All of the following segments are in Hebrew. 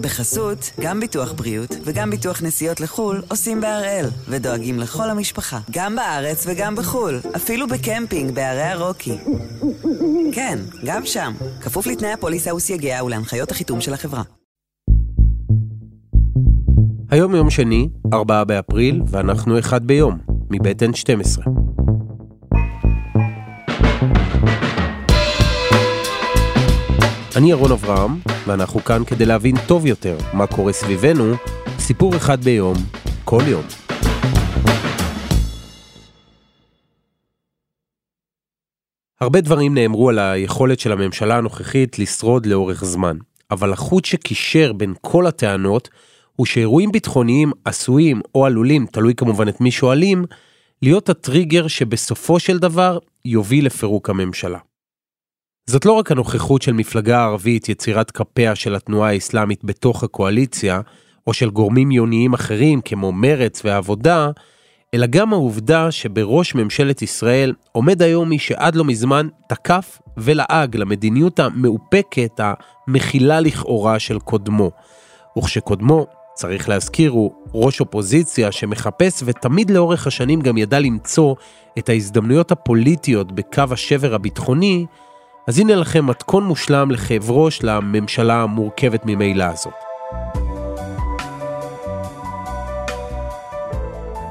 בחסות, גם ביטוח בריאות וגם ביטוח נסיעות לחו"ל עושים בהראל, ודואגים לכל המשפחה, גם בארץ וגם בחו"ל, אפילו בקמפינג בערי הרוקי. כן, גם שם, כפוף לתנאי הפוליסה וסייגיה ולהנחיות החיתום של החברה. היום יום שני, 4 באפריל, ואנחנו אחד ביום, מבית N12. אני ירון אברהם, ואנחנו כאן כדי להבין טוב יותר מה קורה סביבנו, סיפור אחד ביום, כל יום. הרבה דברים נאמרו על היכולת של הממשלה הנוכחית לשרוד לאורך זמן, אבל החוט שקישר בין כל הטענות הוא שאירועים ביטחוניים עשויים או עלולים, תלוי כמובן את מי שואלים, להיות הטריגר שבסופו של דבר יוביל לפירוק הממשלה. זאת לא רק הנוכחות של מפלגה ערבית יצירת כפיה של התנועה האסלאמית בתוך הקואליציה, או של גורמים יוניים אחרים כמו מרץ והעבודה, אלא גם העובדה שבראש ממשלת ישראל עומד היום מי שעד לא מזמן תקף ולעג למדיניות המאופקת, המכילה לכאורה של קודמו. וכשקודמו, צריך להזכיר, הוא ראש אופוזיציה שמחפש ותמיד לאורך השנים גם ידע למצוא את ההזדמנויות הפוליטיות בקו השבר הביטחוני, אז הנה לכם מתכון מושלם לכאב ראש לממשלה המורכבת ממילא הזאת.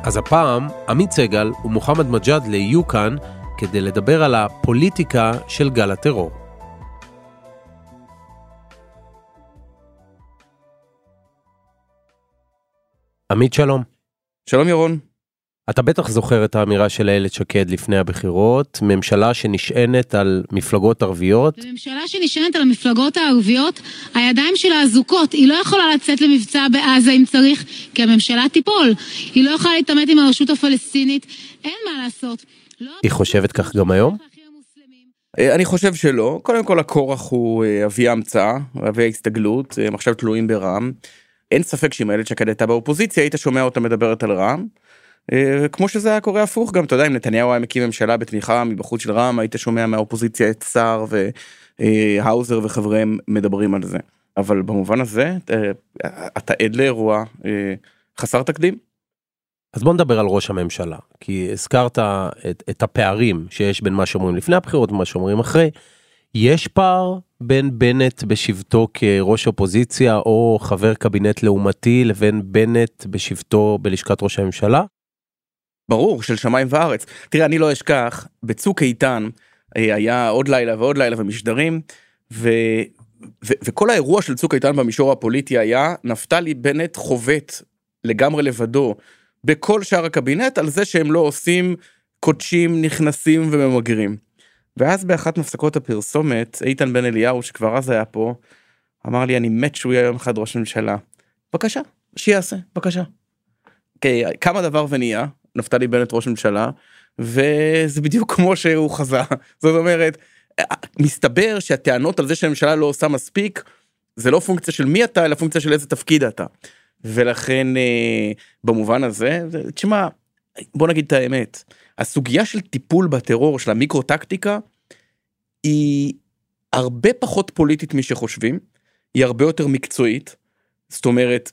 אז הפעם עמית סגל ומוחמד מג'אדלה יהיו כאן כדי לדבר על הפוליטיקה של גל הטרור. עמית שלום. שלום ירון. אתה בטח זוכר את האמירה של איילת שקד לפני הבחירות, ממשלה שנשענת על מפלגות ערביות. ממשלה שנשענת על המפלגות הערביות, הידיים שלה אזוקות, היא לא יכולה לצאת למבצע בעזה אם צריך, כי הממשלה תיפול. היא לא יכולה להתעמת עם הרשות הפלסטינית, אין מה לעשות. לא היא חושבת כך גם היום? אה, אני חושב שלא, קודם כל הכורח הוא אה, אבי ההמצאה, אבי ההסתגלות, הם עכשיו תלויים ברע"מ. אין ספק שאם איילת שקד הייתה באופוזיציה היית שומע אותה מדברת על רע"מ. אה, כמו שזה היה קורה הפוך גם אתה יודע אם נתניהו היה מקים ממשלה בתמיכה מבחוץ של רע"מ היית שומע מהאופוזיציה את סער והאוזר וחבריהם מדברים על זה אבל במובן הזה אה, אתה עד לאירוע אה, חסר תקדים. אז בוא נדבר על ראש הממשלה כי הזכרת את, את הפערים שיש בין מה שאומרים לפני הבחירות ומה שאומרים אחרי. יש פער בין בנט בשבתו כראש אופוזיציה או חבר קבינט לעומתי לבין בנט בשבתו בלשכת ראש הממשלה? ברור, של שמיים וארץ. תראה, אני לא אשכח, בצוק איתן אה, היה עוד לילה ועוד לילה ומשדרים, ו... ו... וכל האירוע של צוק איתן במישור הפוליטי היה נפתלי בנט חובט לגמרי לבדו בכל שאר הקבינט על זה שהם לא עושים קודשים, נכנסים וממגרים. ואז באחת מפסקות הפרסומת, איתן בן אליהו, שכבר אז היה פה, אמר לי, אני מת שהוא יהיה יום אחד ראש ממשלה. בבקשה, שיעשה, בבקשה. קם הדבר ונהיה, נפתלי בנט ראש ממשלה וזה בדיוק כמו שהוא חזה זאת אומרת מסתבר שהטענות על זה שהממשלה לא עושה מספיק זה לא פונקציה של מי אתה אלא פונקציה של איזה תפקיד אתה. ולכן אה, במובן הזה תשמע בוא נגיד את האמת הסוגיה של טיפול בטרור של המיקרו טקטיקה היא הרבה פחות פוליטית משחושבים היא הרבה יותר מקצועית זאת אומרת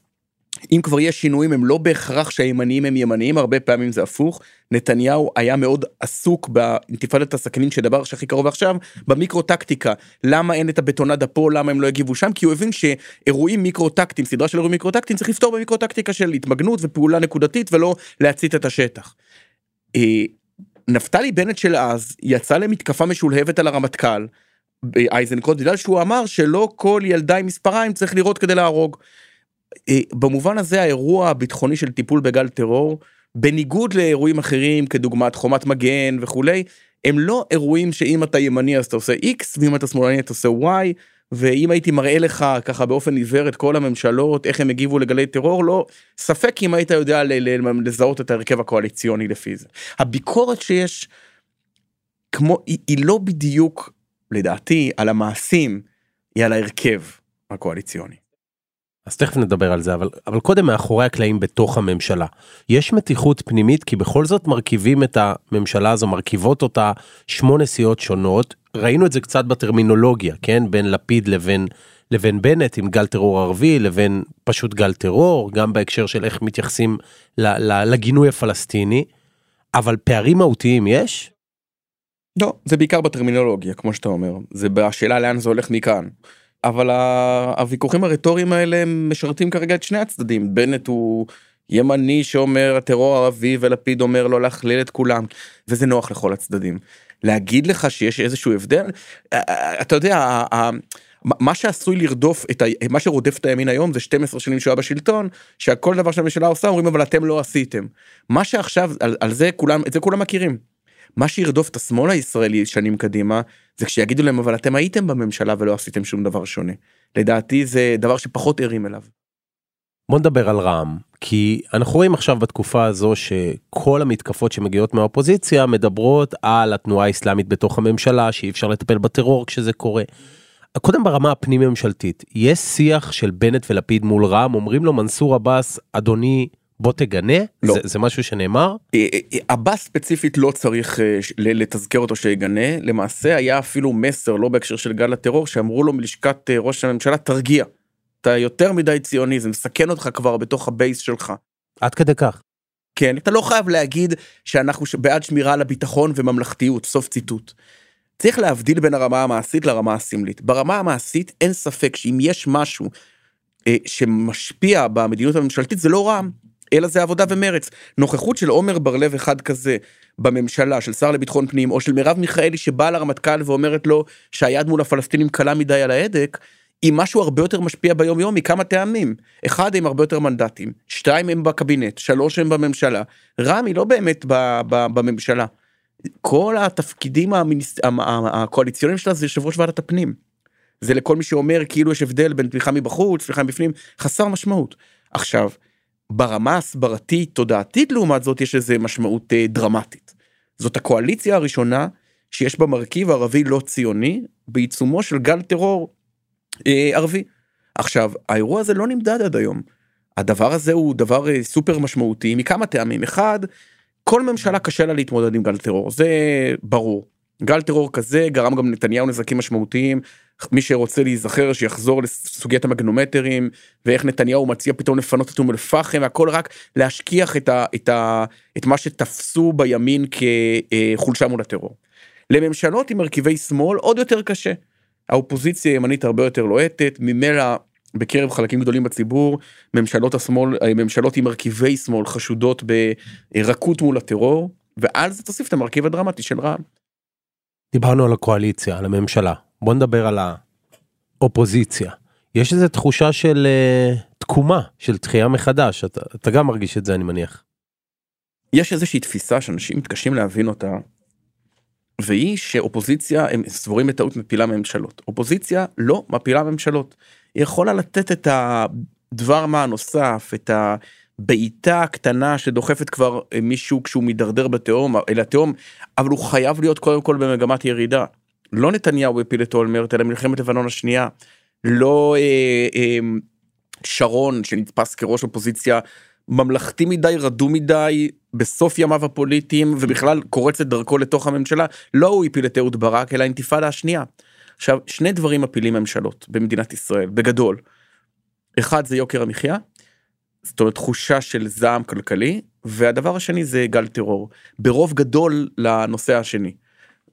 אם כבר יש שינויים הם לא בהכרח שהימניים הם ימניים הרבה פעמים זה הפוך נתניהו היה מאוד עסוק באינתיפאדת הסכנין שדבר שהכי קרוב עכשיו במיקרו טקטיקה למה אין את הבטונדה פה למה הם לא יגיבו שם כי הוא הבין שאירועים מיקרו טקטיים סדרה של אירועים מיקרו טקטיים צריך לפתור במיקרו טקטיקה של התמגנות ופעולה נקודתית ולא להצית את השטח. אה, נפתלי בנט של אז יצא למתקפה משולהבת על הרמטכ"ל. אייזנקוט בגלל שהוא אמר שלא כל ילדה עם מספריים צריך לראות כדי להרוג. אה, במובן הזה האירוע הביטחוני של טיפול בגל טרור בניגוד לאירועים אחרים כדוגמת חומת מגן וכולי הם לא אירועים שאם אתה ימני אז אתה עושה x ואם אתה שמאלני אתה עושה y ואם הייתי מראה לך ככה באופן עיוור את כל הממשלות איך הם הגיבו לגלי טרור לא ספק אם היית יודע לזהות את ההרכב הקואליציוני לפי זה הביקורת שיש כמו היא, היא לא בדיוק לדעתי על המעשים היא על ההרכב הקואליציוני. אז תכף נדבר על זה, אבל, אבל קודם מאחורי הקלעים בתוך הממשלה. יש מתיחות פנימית כי בכל זאת מרכיבים את הממשלה הזו, מרכיבות אותה שמונה סיעות שונות. ראינו את זה קצת בטרמינולוגיה, כן? בין לפיד לבין לבין בנט עם גל טרור ערבי לבין פשוט גל טרור, גם בהקשר של איך מתייחסים לגינוי הפלסטיני, אבל פערים מהותיים יש? לא, זה בעיקר בטרמינולוגיה, כמו שאתה אומר. זה בשאלה לאן זה הולך מכאן. אבל הוויכוחים הרטוריים האלה משרתים כרגע את שני הצדדים. בנט הוא ימני שאומר הטרור ערבי ולפיד אומר לא להכליל את כולם, וזה נוח לכל הצדדים. להגיד לך שיש איזשהו הבדל, אתה יודע, מה שעשוי לרדוף את ה... מה שרודף את הימין היום זה 12 שנים שהוא היה בשלטון שכל דבר שהממשלה עושה אומרים אבל אתם לא עשיתם. מה שעכשיו על, על זה כולם את זה כולם מכירים. מה שירדוף את השמאל הישראלי שנים קדימה זה כשיגידו להם אבל אתם הייתם בממשלה ולא עשיתם שום דבר שונה. לדעתי זה דבר שפחות ערים אליו. בוא נדבר על רע"מ כי אנחנו רואים עכשיו בתקופה הזו שכל המתקפות שמגיעות מהאופוזיציה מדברות על התנועה האסלאמית בתוך הממשלה שאי אפשר לטפל בטרור כשזה קורה. קודם ברמה הפנים ממשלתית יש שיח של בנט ולפיד מול רע"מ אומרים לו מנסור עבאס אדוני בוא תגנה לא. זה, זה משהו שנאמר אה, אה, אה, עבאס ספציפית לא צריך לתזכר אותו שיגנה למעשה היה אפילו מסר לא בהקשר של גל הטרור שאמרו לו מלשכת ראש הממשלה תרגיע. אתה יותר מדי ציוני זה מסכן אותך כבר בתוך הבייס שלך. עד כדי כך. כן אתה לא חייב להגיד שאנחנו בעד שמירה על הביטחון וממלכתיות סוף ציטוט. צריך להבדיל בין הרמה המעשית לרמה הסמלית. ברמה המעשית אין ספק שאם יש משהו אה, שמשפיע במדיניות הממשלתית זה לא רע"מ, אלא זה עבודה ומרץ. נוכחות של עומר בר לב אחד כזה בממשלה של שר לביטחון פנים או של מרב מיכאלי שבאה לרמטכ"ל ואומרת לו שהיד מול הפלסטינים קלה מדי על ההדק, היא משהו הרבה יותר משפיע ביום יום מכמה טעמים. אחד הם הרבה יותר מנדטים, שתיים הם בקבינט, שלוש הם בממשלה. רע"מ היא לא באמת בממשלה. כל התפקידים המיניס... הקואליציוניים שלה זה יושב ראש ועדת הפנים. זה לכל מי שאומר כאילו יש הבדל בין תמיכה מבחוץ, תמיכה מבפנים, חסר משמעות. עכשיו, ברמה ההסברתית תודעתית לעומת זאת יש איזה משמעות אה, דרמטית. זאת הקואליציה הראשונה שיש בה מרכיב ערבי לא ציוני בעיצומו של גל טרור אה, ערבי. עכשיו האירוע הזה לא נמדד עד היום. הדבר הזה הוא דבר אה, סופר משמעותי מכמה טעמים אחד כל ממשלה קשה לה להתמודד עם גל טרור זה ברור. גל טרור כזה גרם גם נתניהו נזקים משמעותיים מי שרוצה להיזכר שיחזור לסוגיית המגנומטרים ואיך נתניהו מציע פתאום לפנות את אום אל פחם הכל רק להשכיח את, ה, את, ה, את מה שתפסו בימין כחולשה מול הטרור. לממשלות עם מרכיבי שמאל עוד יותר קשה. האופוזיציה הימנית הרבה יותר לוהטת ממילא בקרב חלקים גדולים בציבור ממשלות השמאל אה, ממשלות עם מרכיבי שמאל חשודות ברכות מול הטרור ועל זה תוסיף את המרכיב הדרמטי של רע"מ. דיברנו על הקואליציה על הממשלה בוא נדבר על האופוזיציה יש איזה תחושה של uh, תקומה של תחייה מחדש אתה, אתה גם מרגיש את זה אני מניח. יש איזושהי תפיסה שאנשים מתקשים להבין אותה והיא שאופוזיציה הם סבורים בטעות מפילה ממשלות אופוזיציה לא מפילה ממשלות היא יכולה לתת את הדבר מה הנוסף את הבעיטה הקטנה שדוחפת כבר מישהו כשהוא מידרדר בתהום אל התהום אבל הוא חייב להיות קודם כל במגמת ירידה. לא נתניהו הפיל את אולמרט אלא מלחמת לבנון השנייה לא אה, אה, שרון שנתפס כראש אופוזיציה ממלכתי מדי רדום מדי בסוף ימיו הפוליטיים ובכלל קורץ את דרכו לתוך הממשלה לא הוא הפיל את אהוד ברק אלא האינתיפאדה השנייה. עכשיו שני דברים מפילים ממשלות במדינת ישראל בגדול. אחד זה יוקר המחיה. זאת אומרת תחושה של זעם כלכלי והדבר השני זה גל טרור ברוב גדול לנושא השני.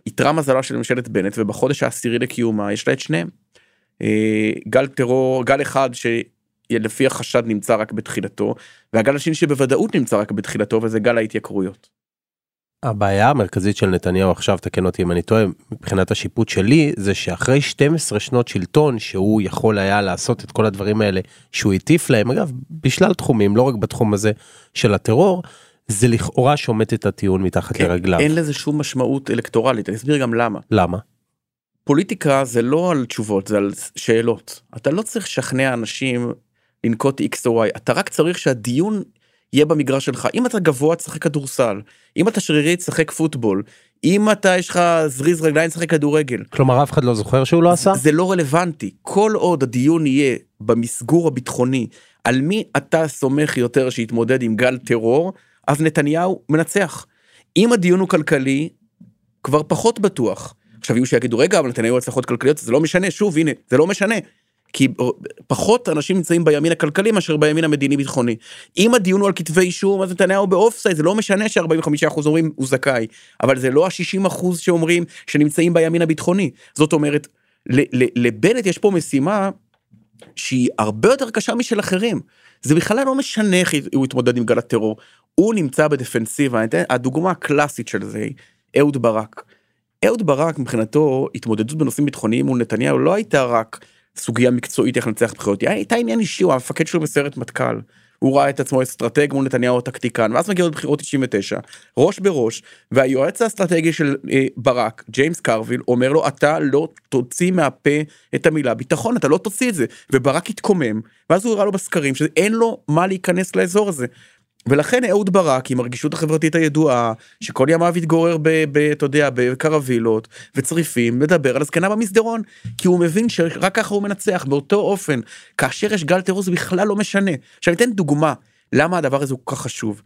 יתרה מזלה של ממשלת בנט ובחודש העשירי לקיומה יש לה את שניהם. אה, גל טרור גל אחד שלפי החשד נמצא רק בתחילתו והגל השני שבוודאות נמצא רק בתחילתו וזה גל ההתייקרויות. הבעיה המרכזית של נתניהו עכשיו תקן אותי אם אני טועה מבחינת השיפוט שלי זה שאחרי 12 שנות שלטון שהוא יכול היה לעשות את כל הדברים האלה שהוא הטיף להם אגב בשלל תחומים לא רק בתחום הזה של הטרור זה לכאורה שומט את הטיעון מתחת כן, לרגליו. אין לזה שום משמעות אלקטורלית אני אסביר גם למה. למה? פוליטיקה זה לא על תשובות זה על שאלות אתה לא צריך לשכנע אנשים לנקוט x או y אתה רק צריך שהדיון יהיה במגרש שלך אם אתה גבוה תשחק כדורסל אם אתה שרירי תשחק פוטבול אם אתה יש לך זריז רגליים תשחק כדורגל. כלומר אף אחד לא זוכר שהוא לא עשה? זה לא רלוונטי כל עוד הדיון יהיה במסגור הביטחוני על מי אתה סומך יותר שיתמודד עם גל טרור אז נתניהו מנצח. אם הדיון הוא כלכלי כבר פחות בטוח. עכשיו יהיו שיגידו רגע אבל נתניהו הצלחות כלכליות זה לא משנה שוב הנה זה לא משנה. כי פחות אנשים נמצאים בימין הכלכלי מאשר בימין המדיני ביטחוני. אם הדיון הוא על כתבי אישום אז נתניהו באופסייד זה לא משנה ש45% אומרים הוא זכאי אבל זה לא ה-60% שאומרים שנמצאים בימין הביטחוני זאת אומרת לבנט יש פה משימה שהיא הרבה יותר קשה משל אחרים זה בכלל לא משנה איך הוא יתמודד עם גל הטרור הוא נמצא בדפנסיבה הדוגמה הקלאסית של זה היא אהוד ברק. אהוד ברק מבחינתו התמודדות בנושאים ביטחוניים מול נתניהו לא הייתה רק סוגיה מקצועית איך לנצח בחירות הייתה עניין אישי הוא המפקד שלו בסיירת מטכ"ל. הוא ראה את עצמו אסטרטג מול נתניהו טקטיקן ואז מגיעות בחירות 99 ראש בראש והיועץ האסטרטגי של אה, ברק ג'יימס קרוויל אומר לו אתה לא תוציא מהפה את המילה ביטחון אתה לא תוציא את זה וברק התקומם ואז הוא הראה לו בסקרים שאין לו מה להיכנס לאזור הזה ולכן אהוד ברק עם הרגישות החברתית הידועה שכל ימיו התגורר ב... ב אתה יודע בקרווילות וצריפים מדבר על הזקנה במסדרון כי הוא מבין שרק ככה הוא מנצח באותו אופן כאשר יש גל טרור זה בכלל לא משנה. עכשיו אני אתן דוגמה למה הדבר הזה הוא כל כך חשוב.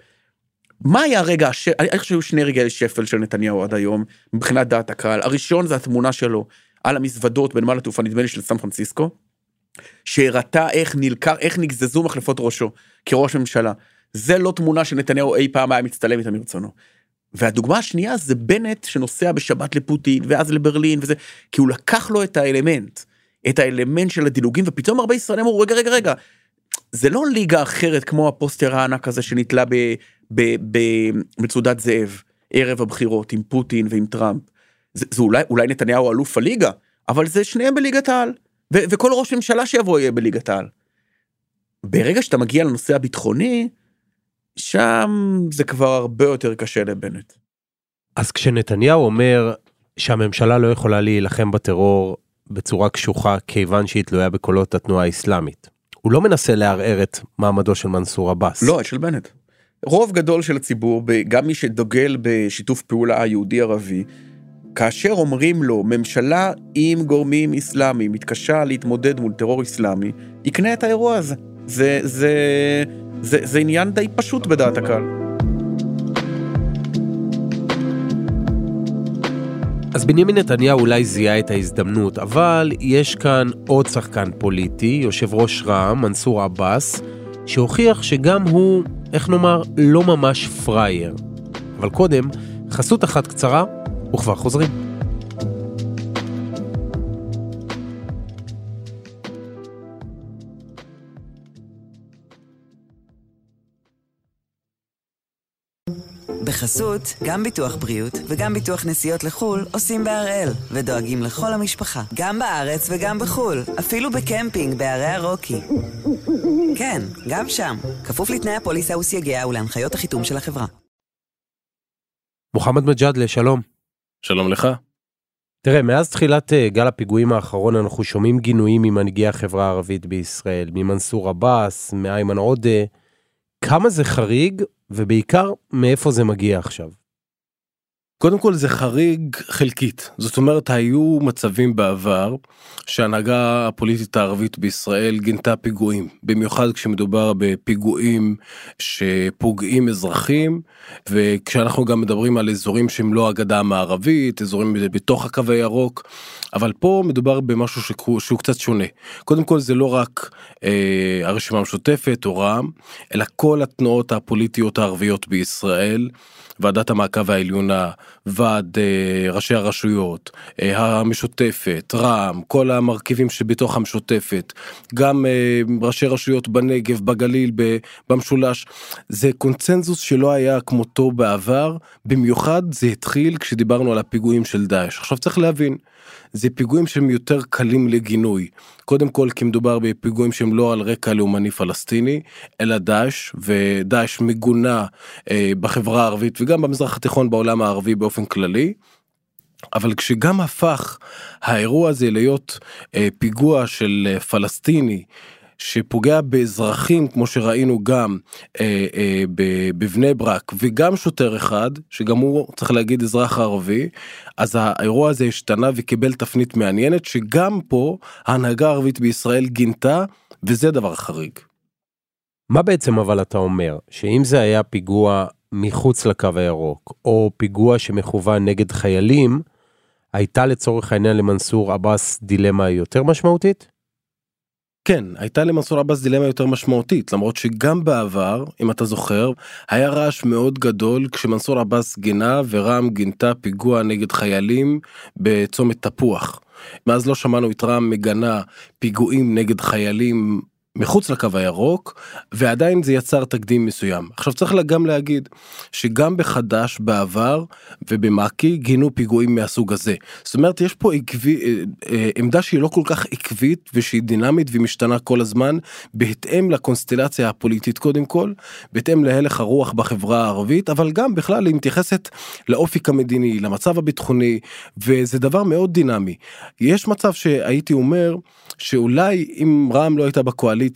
מה היה הרגע ש... אני חושב שהיו שני רגעי שפל של נתניהו עד היום מבחינת דעת הקהל הראשון זה התמונה שלו על המזוודות בנמל התעופה נדמה לי של סן פרנסיסקו. שהראתה איך נלקר איך נגזזו מחלפות ראשו כראש ממשלה. זה לא תמונה שנתניהו אי פעם היה מצטלם איתה מרצונו. והדוגמה השנייה זה בנט שנוסע בשבת לפוטין ואז לברלין וזה כי הוא לקח לו את האלמנט את האלמנט של הדילוגים ופתאום הרבה ישראלים אמרו רגע רגע רגע זה לא ליגה אחרת כמו הפוסטר הענק הזה שנתלה במצודת זאב ערב הבחירות עם פוטין ועם טראמפ. זה, זה אולי אולי נתניהו אלוף הליגה אבל זה שניהם בליגת העל וכל ראש ממשלה שיבוא יהיה בליגת העל. ברגע שאתה מגיע לנושא הביטחוני שם זה כבר הרבה יותר קשה לבנט. אז כשנתניהו אומר שהממשלה לא יכולה להילחם בטרור בצורה קשוחה כיוון שהיא תלויה בקולות התנועה האסלאמית, הוא לא מנסה לערער את מעמדו של מנסור עבאס. לא, של בנט. רוב גדול של הציבור, גם מי שדוגל בשיתוף פעולה יהודי-ערבי, כאשר אומרים לו ממשלה עם גורמים אסלאמיים מתקשה להתמודד מול טרור אסלאמי, יקנה את האירוע הזה. זה, זה, זה, זה עניין די פשוט בדעת הקהל. אז בנימין נתניהו אולי זיהה את ההזדמנות, אבל יש כאן עוד שחקן פוליטי, יושב ראש רע"מ, מנסור עבאס, שהוכיח שגם הוא, איך נאמר, לא ממש פראייר. אבל קודם, חסות אחת קצרה, וכבר חוזרים. בחסות, גם ביטוח בריאות וגם ביטוח נסיעות לחו"ל עושים בהראל, ודואגים לכל המשפחה, גם בארץ וגם בחו"ל, אפילו בקמפינג בערי הרוקי. כן, גם שם, כפוף לתנאי הפוליסה וסייגיה ולהנחיות החיתום של החברה. מוחמד מג'אדלה, שלום. שלום לך. תראה, מאז תחילת אה, גל הפיגועים האחרון אנחנו שומעים גינויים ממנהיגי החברה הערבית בישראל, ממנסור עבאס, מאיימן עודה. כמה זה חריג ובעיקר מאיפה זה מגיע עכשיו. קודם כל זה חריג חלקית זאת אומרת היו מצבים בעבר שההנהגה הפוליטית הערבית בישראל גינתה פיגועים במיוחד כשמדובר בפיגועים שפוגעים אזרחים וכשאנחנו גם מדברים על אזורים שהם לא הגדה המערבית אזורים בתוך הקו הירוק אבל פה מדובר במשהו שהוא, שהוא קצת שונה קודם כל זה לא רק אה, הרשימה המשותפת או רע"מ אלא כל התנועות הפוליטיות הערביות בישראל. ועדת המעקב העליונה, ועד אה, ראשי הרשויות, אה, המשותפת, רע"מ, כל המרכיבים שבתוך המשותפת, גם אה, ראשי רשויות בנגב, בגליל, במשולש, זה קונצנזוס שלא היה כמותו בעבר, במיוחד זה התחיל כשדיברנו על הפיגועים של דאעש. עכשיו צריך להבין, זה פיגועים שהם יותר קלים לגינוי. קודם כל כי מדובר בפיגועים שהם לא על רקע לאומני פלסטיני, אלא דאעש, ודאעש מגונה אה, בחברה הערבית וגם במזרח התיכון בעולם הערבי באופן כללי. אבל כשגם הפך האירוע הזה להיות אה, פיגוע של אה, פלסטיני שפוגע באזרחים כמו שראינו גם אה, אה, בבני ברק וגם שוטר אחד שגם הוא צריך להגיד אזרח ערבי אז האירוע הזה השתנה וקיבל תפנית מעניינת שגם פה ההנהגה הערבית בישראל גינתה וזה דבר חריג. מה בעצם אבל אתה אומר שאם זה היה פיגוע מחוץ לקו הירוק או פיגוע שמכוון נגד חיילים הייתה לצורך העניין למנסור עבאס דילמה יותר משמעותית? כן, הייתה למנסור עבאס דילמה יותר משמעותית, למרות שגם בעבר, אם אתה זוכר, היה רעש מאוד גדול כשמנסור עבאס גינה ורע"מ גינתה פיגוע נגד חיילים בצומת תפוח. מאז לא שמענו את רע"מ מגנה פיגועים נגד חיילים מחוץ לקו הירוק ועדיין זה יצר תקדים מסוים. עכשיו צריך גם להגיד שגם בחד"ש בעבר ובמק"י גינו פיגועים מהסוג הזה. זאת אומרת יש פה עקבי, אה, אה, עמדה שהיא לא כל כך עקבית ושהיא דינמית ומשתנה כל הזמן בהתאם לקונסטלציה הפוליטית קודם כל בהתאם להלך הרוח בחברה הערבית אבל גם בכלל היא מתייחסת לאופק המדיני למצב הביטחוני וזה דבר מאוד דינמי. יש מצב שהייתי אומר שאולי אם רע"מ לא הייתה בקואליציה,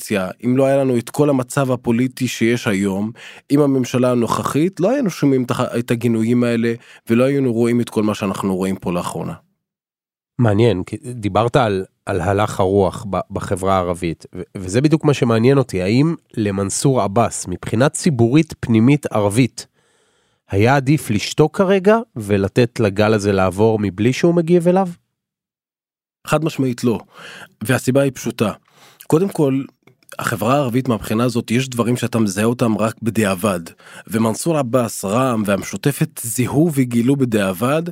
אם לא היה לנו את כל המצב הפוליטי שיש היום, עם הממשלה הנוכחית, לא היינו שומעים את הגינויים האלה ולא היינו רואים את כל מה שאנחנו רואים פה לאחרונה. מעניין, דיברת על, על הלך הרוח בחברה הערבית, וזה בדיוק מה שמעניין אותי, האם למנסור עבאס, מבחינה ציבורית פנימית ערבית, היה עדיף לשתוק כרגע ולתת לגל הזה לעבור מבלי שהוא מגיב אליו? חד משמעית לא. והסיבה היא פשוטה. קודם כל, החברה הערבית מהבחינה הזאת יש דברים שאתה מזהה אותם רק בדיעבד. ומנסור עבאס רע"מ והמשותפת זיהו וגילו בדיעבד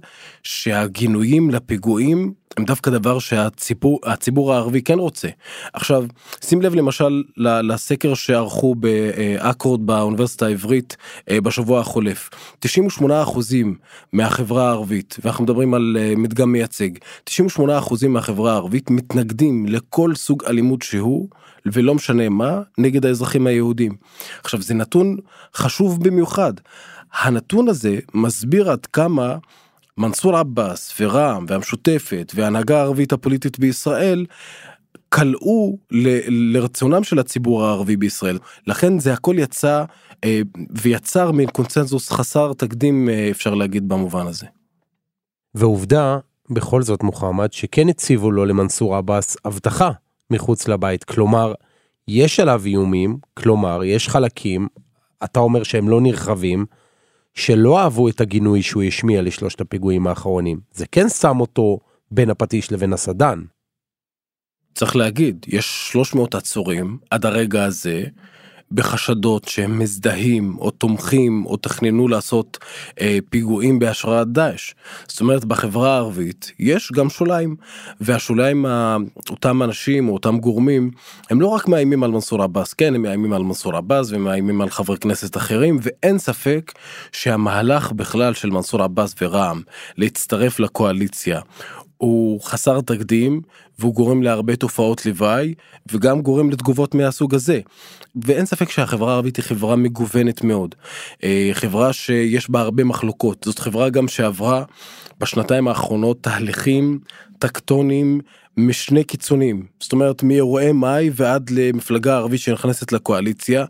שהגינויים לפיגועים הם דווקא דבר שהציבור הציבור הערבי כן רוצה עכשיו שים לב למשל לסקר שערכו באקורד באוניברסיטה העברית אה, בשבוע החולף 98 אחוזים מהחברה הערבית ואנחנו מדברים על אה, מדגם מייצג 98 אחוזים מהחברה הערבית מתנגדים לכל סוג אלימות שהוא. ולא משנה מה, נגד האזרחים היהודים. עכשיו זה נתון חשוב במיוחד. הנתון הזה מסביר עד כמה מנסור עבאס ורע"מ והמשותפת וההנהגה הערבית הפוליטית בישראל קלעו ל- לרצונם של הציבור הערבי בישראל לכן זה הכל יצא אה, ויצר מין קונצנזוס חסר תקדים אה, אפשר להגיד במובן הזה. ועובדה בכל זאת מוחמד שכן הציבו לו למנסור עבאס הבטחה מחוץ לבית. כלומר, יש עליו איומים, כלומר, יש חלקים, אתה אומר שהם לא נרחבים, שלא אהבו את הגינוי שהוא השמיע לשלושת הפיגועים האחרונים. זה כן שם אותו בין הפטיש לבין הסדן. צריך להגיד, יש 300 עצורים עד הרגע הזה, בחשדות שהם מזדהים או תומכים או תכננו לעשות אה, פיגועים בהשראת דאעש. זאת אומרת בחברה הערבית יש גם שוליים והשוליים אותם אנשים או אותם גורמים הם לא רק מאיימים על מנסור עבאס כן הם מאיימים על מנסור עבאס ומאיימים על חברי כנסת אחרים ואין ספק שהמהלך בכלל של מנסור עבאס ורע"מ להצטרף לקואליציה הוא חסר תקדים והוא גורם להרבה תופעות לוואי וגם גורם לתגובות מהסוג הזה. ואין ספק שהחברה הערבית היא חברה מגוונת מאוד. אה, חברה שיש בה הרבה מחלוקות זאת חברה גם שעברה בשנתיים האחרונות תהליכים טקטונים משני קיצונים. זאת אומרת מאירועי מאי ועד למפלגה ערבית שנכנסת לקואליציה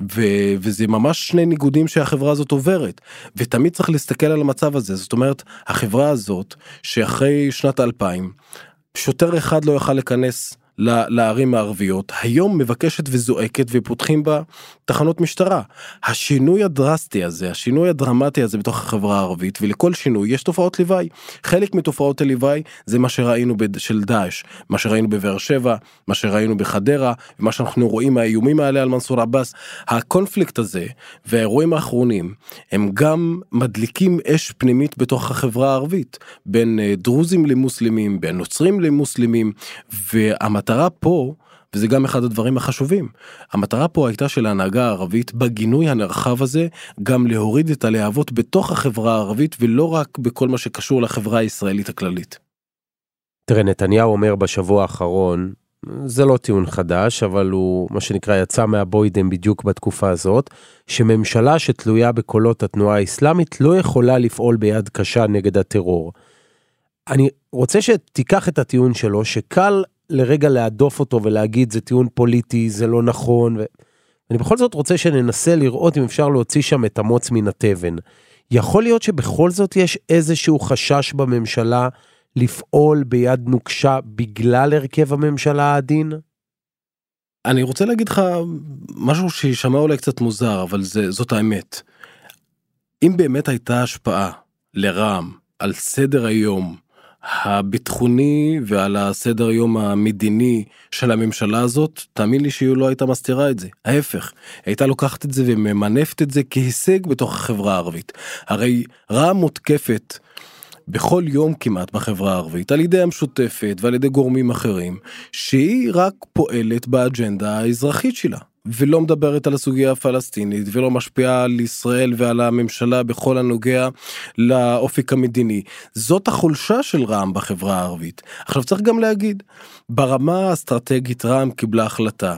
ו- וזה ממש שני ניגודים שהחברה הזאת עוברת. ותמיד צריך להסתכל על המצב הזה. זאת אומרת החברה הזאת שאחרי שנת 2000 שוטר אחד לא יוכל לכנס לערים הערביות היום מבקשת וזועקת ופותחים בה תחנות משטרה. השינוי הדרסטי הזה השינוי הדרמטי הזה בתוך החברה הערבית ולכל שינוי יש תופעות לוואי חלק מתופעות הלוואי זה מה שראינו של דאעש מה שראינו בבאר שבע מה שראינו בחדרה מה שאנחנו רואים מהאיומים האלה על מנסור עבאס הקונפליקט הזה והאירועים האחרונים הם גם מדליקים אש פנימית בתוך החברה הערבית בין אה, דרוזים למוסלמים בין נוצרים למוסלמים והמטרה. המטרה פה, וזה גם אחד הדברים החשובים, המטרה פה הייתה של ההנהגה הערבית בגינוי הנרחב הזה, גם להוריד את הלהבות בתוך החברה הערבית ולא רק בכל מה שקשור לחברה הישראלית הכללית. תראה, נתניהו אומר בשבוע האחרון, זה לא טיעון חדש, אבל הוא, מה שנקרא, יצא מהבוידם בדיוק בתקופה הזאת, שממשלה שתלויה בקולות התנועה האסלאמית לא יכולה לפעול ביד קשה נגד הטרור. אני רוצה שתיקח את הטיעון שלו, שקל לרגע להדוף אותו ולהגיד זה טיעון פוליטי, זה לא נכון. ואני בכל זאת רוצה שננסה לראות אם אפשר להוציא שם את המוץ מן התבן. יכול להיות שבכל זאת יש איזשהו חשש בממשלה לפעול ביד נוקשה בגלל הרכב הממשלה העדין? אני רוצה להגיד לך משהו שישמע אולי קצת מוזר, אבל זה, זאת האמת. אם באמת הייתה השפעה לרע"מ על סדר היום הביטחוני ועל הסדר יום המדיני של הממשלה הזאת, תאמין לי שהיא לא הייתה מסתירה את זה. ההפך, הייתה לוקחת את זה וממנפת את זה כהישג בתוך החברה הערבית. הרי רע"מ מותקפת בכל יום כמעט בחברה הערבית על ידי המשותפת ועל ידי גורמים אחרים, שהיא רק פועלת באג'נדה האזרחית שלה. ולא מדברת על הסוגיה הפלסטינית ולא משפיעה על ישראל ועל הממשלה בכל הנוגע לאופק המדיני. זאת החולשה של רע"מ בחברה הערבית. עכשיו צריך גם להגיד, ברמה האסטרטגית רע"מ קיבלה החלטה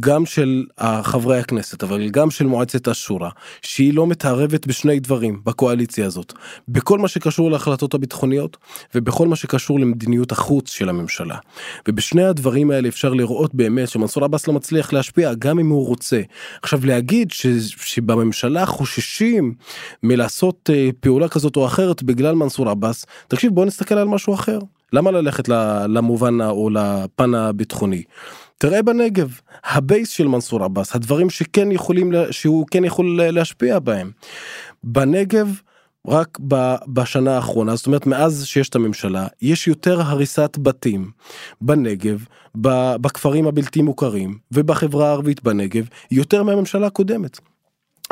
גם של חברי הכנסת אבל גם של מועצת השורא שהיא לא מתערבת בשני דברים בקואליציה הזאת בכל מה שקשור להחלטות הביטחוניות ובכל מה שקשור למדיניות החוץ של הממשלה. ובשני הדברים האלה אפשר לראות באמת שמנסור עבאס לא מצליח להשפיע גם אם הוא רוצה. עכשיו להגיד ש, שבממשלה חוששים מלעשות אה, פעולה כזאת או אחרת בגלל מנסור עבאס תקשיב בוא נסתכל על משהו אחר למה ללכת למובן או לפן הביטחוני. תראה בנגב הבייס של מנסור עבאס הדברים שכן יכולים שהוא כן יכול להשפיע בהם. בנגב רק בשנה האחרונה זאת אומרת מאז שיש את הממשלה יש יותר הריסת בתים בנגב בכפרים הבלתי מוכרים ובחברה הערבית בנגב יותר מהממשלה הקודמת.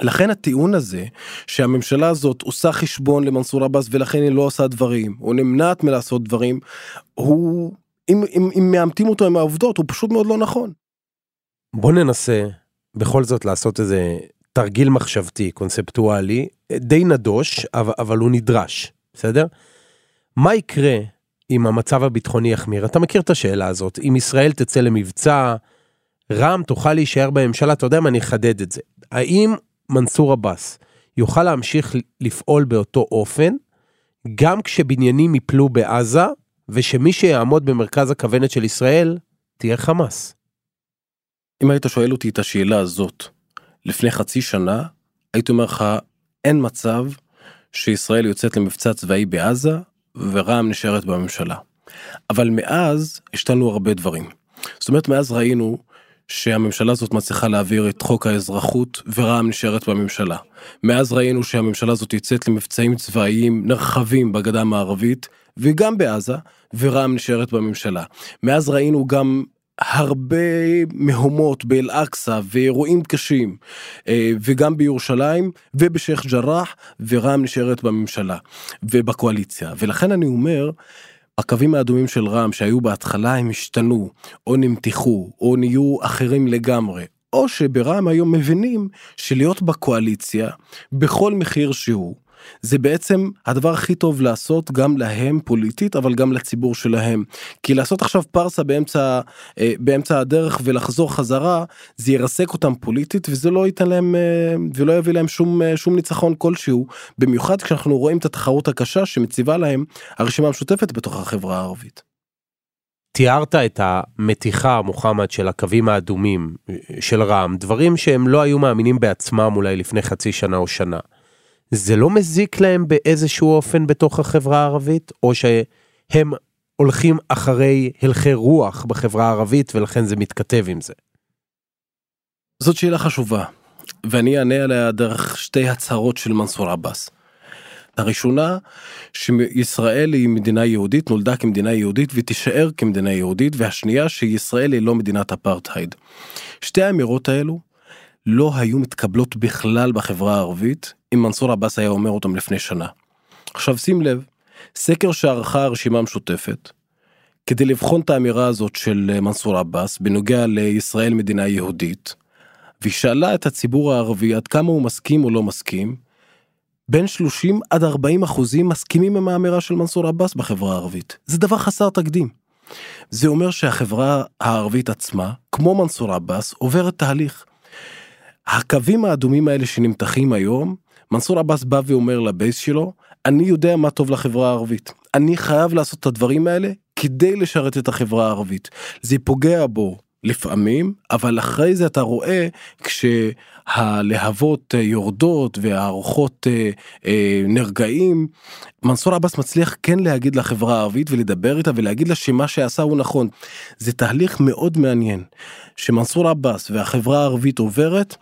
לכן הטיעון הזה שהממשלה הזאת עושה חשבון למנסור עבאס ולכן היא לא עושה דברים או נמנעת מלעשות דברים הוא אם, אם, אם מאמתים אותו עם העובדות הוא פשוט מאוד לא נכון. בוא ננסה בכל זאת לעשות איזה תרגיל מחשבתי קונספטואלי די נדוש אבל, אבל הוא נדרש בסדר? מה יקרה אם המצב הביטחוני יחמיר אתה מכיר את השאלה הזאת אם ישראל תצא למבצע רע"מ תוכל להישאר בממשלה אתה יודע מה אני אחדד את זה האם מנסור עבאס יוכל להמשיך לפעול באותו אופן גם כשבניינים יפלו בעזה ושמי שיעמוד במרכז הכוונת של ישראל תהיה חמאס. אם היית שואל אותי את השאלה הזאת לפני חצי שנה, הייתי אומר לך, אין מצב שישראל יוצאת למבצע צבאי בעזה ורע"מ נשארת בממשלה. אבל מאז השתנו הרבה דברים. זאת אומרת, מאז ראינו שהממשלה הזאת מצליחה להעביר את חוק האזרחות ורע"מ נשארת בממשלה. מאז ראינו שהממשלה הזאת יוצאת למבצעים צבאיים נרחבים בגדה המערבית וגם בעזה ורע"מ נשארת בממשלה. מאז ראינו גם הרבה מהומות באל-אקצא ואירועים קשים אה, וגם בירושלים ובשייח' ג'ראח ורע"מ נשארת בממשלה ובקואליציה ולכן אני אומר הקווים האדומים של רע"מ שהיו בהתחלה הם השתנו או נמתחו או נהיו אחרים לגמרי או שברע"מ היום מבינים שלהיות בקואליציה בכל מחיר שהוא זה בעצם הדבר הכי טוב לעשות גם להם פוליטית אבל גם לציבור שלהם כי לעשות עכשיו פרסה באמצע אה, באמצע הדרך ולחזור חזרה זה ירסק אותם פוליטית וזה לא ייתן להם אה, ולא יביא להם שום אה, שום ניצחון כלשהו במיוחד כשאנחנו רואים את התחרות הקשה שמציבה להם הרשימה המשותפת בתוך החברה הערבית. תיארת את המתיחה מוחמד של הקווים האדומים של רע"מ דברים שהם לא היו מאמינים בעצמם אולי לפני חצי שנה או שנה. זה לא מזיק להם באיזשהו אופן בתוך החברה הערבית, או שהם הולכים אחרי הלכי רוח בחברה הערבית ולכן זה מתכתב עם זה? זאת שאלה חשובה, ואני אענה עליה דרך שתי הצהרות של מנסור עבאס. הראשונה שישראל היא מדינה יהודית נולדה כמדינה יהודית ותישאר כמדינה יהודית והשנייה שישראל היא לא מדינת אפרטהייד. שתי האמירות האלו לא היו מתקבלות בכלל בחברה הערבית אם מנסור עבאס היה אומר אותם לפני שנה. עכשיו שים לב, סקר שערכה הרשימה המשותפת כדי לבחון את האמירה הזאת של מנסור עבאס בנוגע לישראל מדינה יהודית והיא שאלה את הציבור הערבי עד כמה הוא מסכים או לא מסכים בין 30 עד 40 אחוזים מסכימים עם האמירה של מנסור עבאס בחברה הערבית זה דבר חסר תקדים. זה אומר שהחברה הערבית עצמה כמו מנסור עבאס עוברת תהליך. הקווים האדומים האלה שנמתחים היום מנסור עבאס בא ואומר לבייס שלו אני יודע מה טוב לחברה הערבית. אני חייב לעשות את הדברים האלה כדי לשרת את החברה הערבית. זה פוגע בו לפעמים אבל אחרי זה אתה רואה כשהלהבות יורדות והרוחות אה, אה, נרגעים מנסור עבאס מצליח כן להגיד לחברה הערבית ולדבר איתה ולהגיד לה שמה שעשה הוא נכון. זה תהליך מאוד מעניין שמנסור עבאס והחברה הערבית עוברת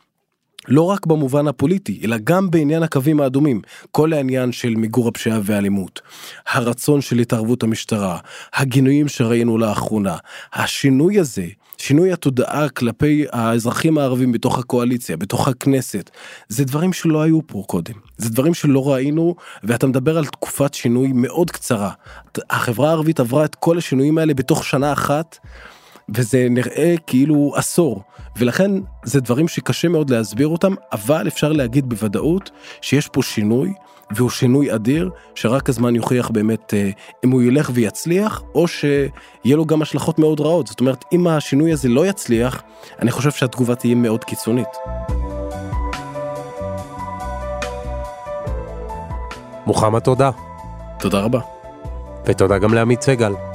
לא רק במובן הפוליטי, אלא גם בעניין הקווים האדומים. כל העניין של מיגור הפשיעה והאלימות, הרצון של התערבות המשטרה, הגינויים שראינו לאחרונה, השינוי הזה, שינוי התודעה כלפי האזרחים הערבים בתוך הקואליציה, בתוך הכנסת, זה דברים שלא היו פה קודם. זה דברים שלא ראינו, ואתה מדבר על תקופת שינוי מאוד קצרה. החברה הערבית עברה את כל השינויים האלה בתוך שנה אחת. וזה נראה כאילו עשור ולכן זה דברים שקשה מאוד להסביר אותם אבל אפשר להגיד בוודאות שיש פה שינוי והוא שינוי אדיר שרק הזמן יוכיח באמת אה, אם הוא ילך ויצליח או שיהיה לו גם השלכות מאוד רעות זאת אומרת אם השינוי הזה לא יצליח אני חושב שהתגובה תהיה מאוד קיצונית. מוחמד תודה. תודה רבה. ותודה גם לעמית סגל.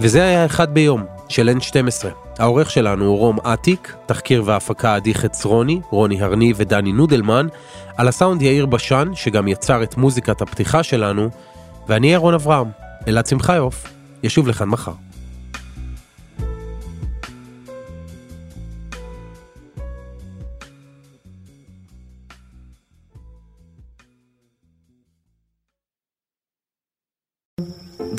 וזה היה אחד ביום של N12. העורך שלנו הוא רום אטיק, תחקיר והפקה עדי חצרוני, רוני הרני ודני נודלמן, על הסאונד יאיר בשן, שגם יצר את מוזיקת הפתיחה שלנו, ואני ירון אברהם, אלעד שמחיוף, ישוב לכאן מחר.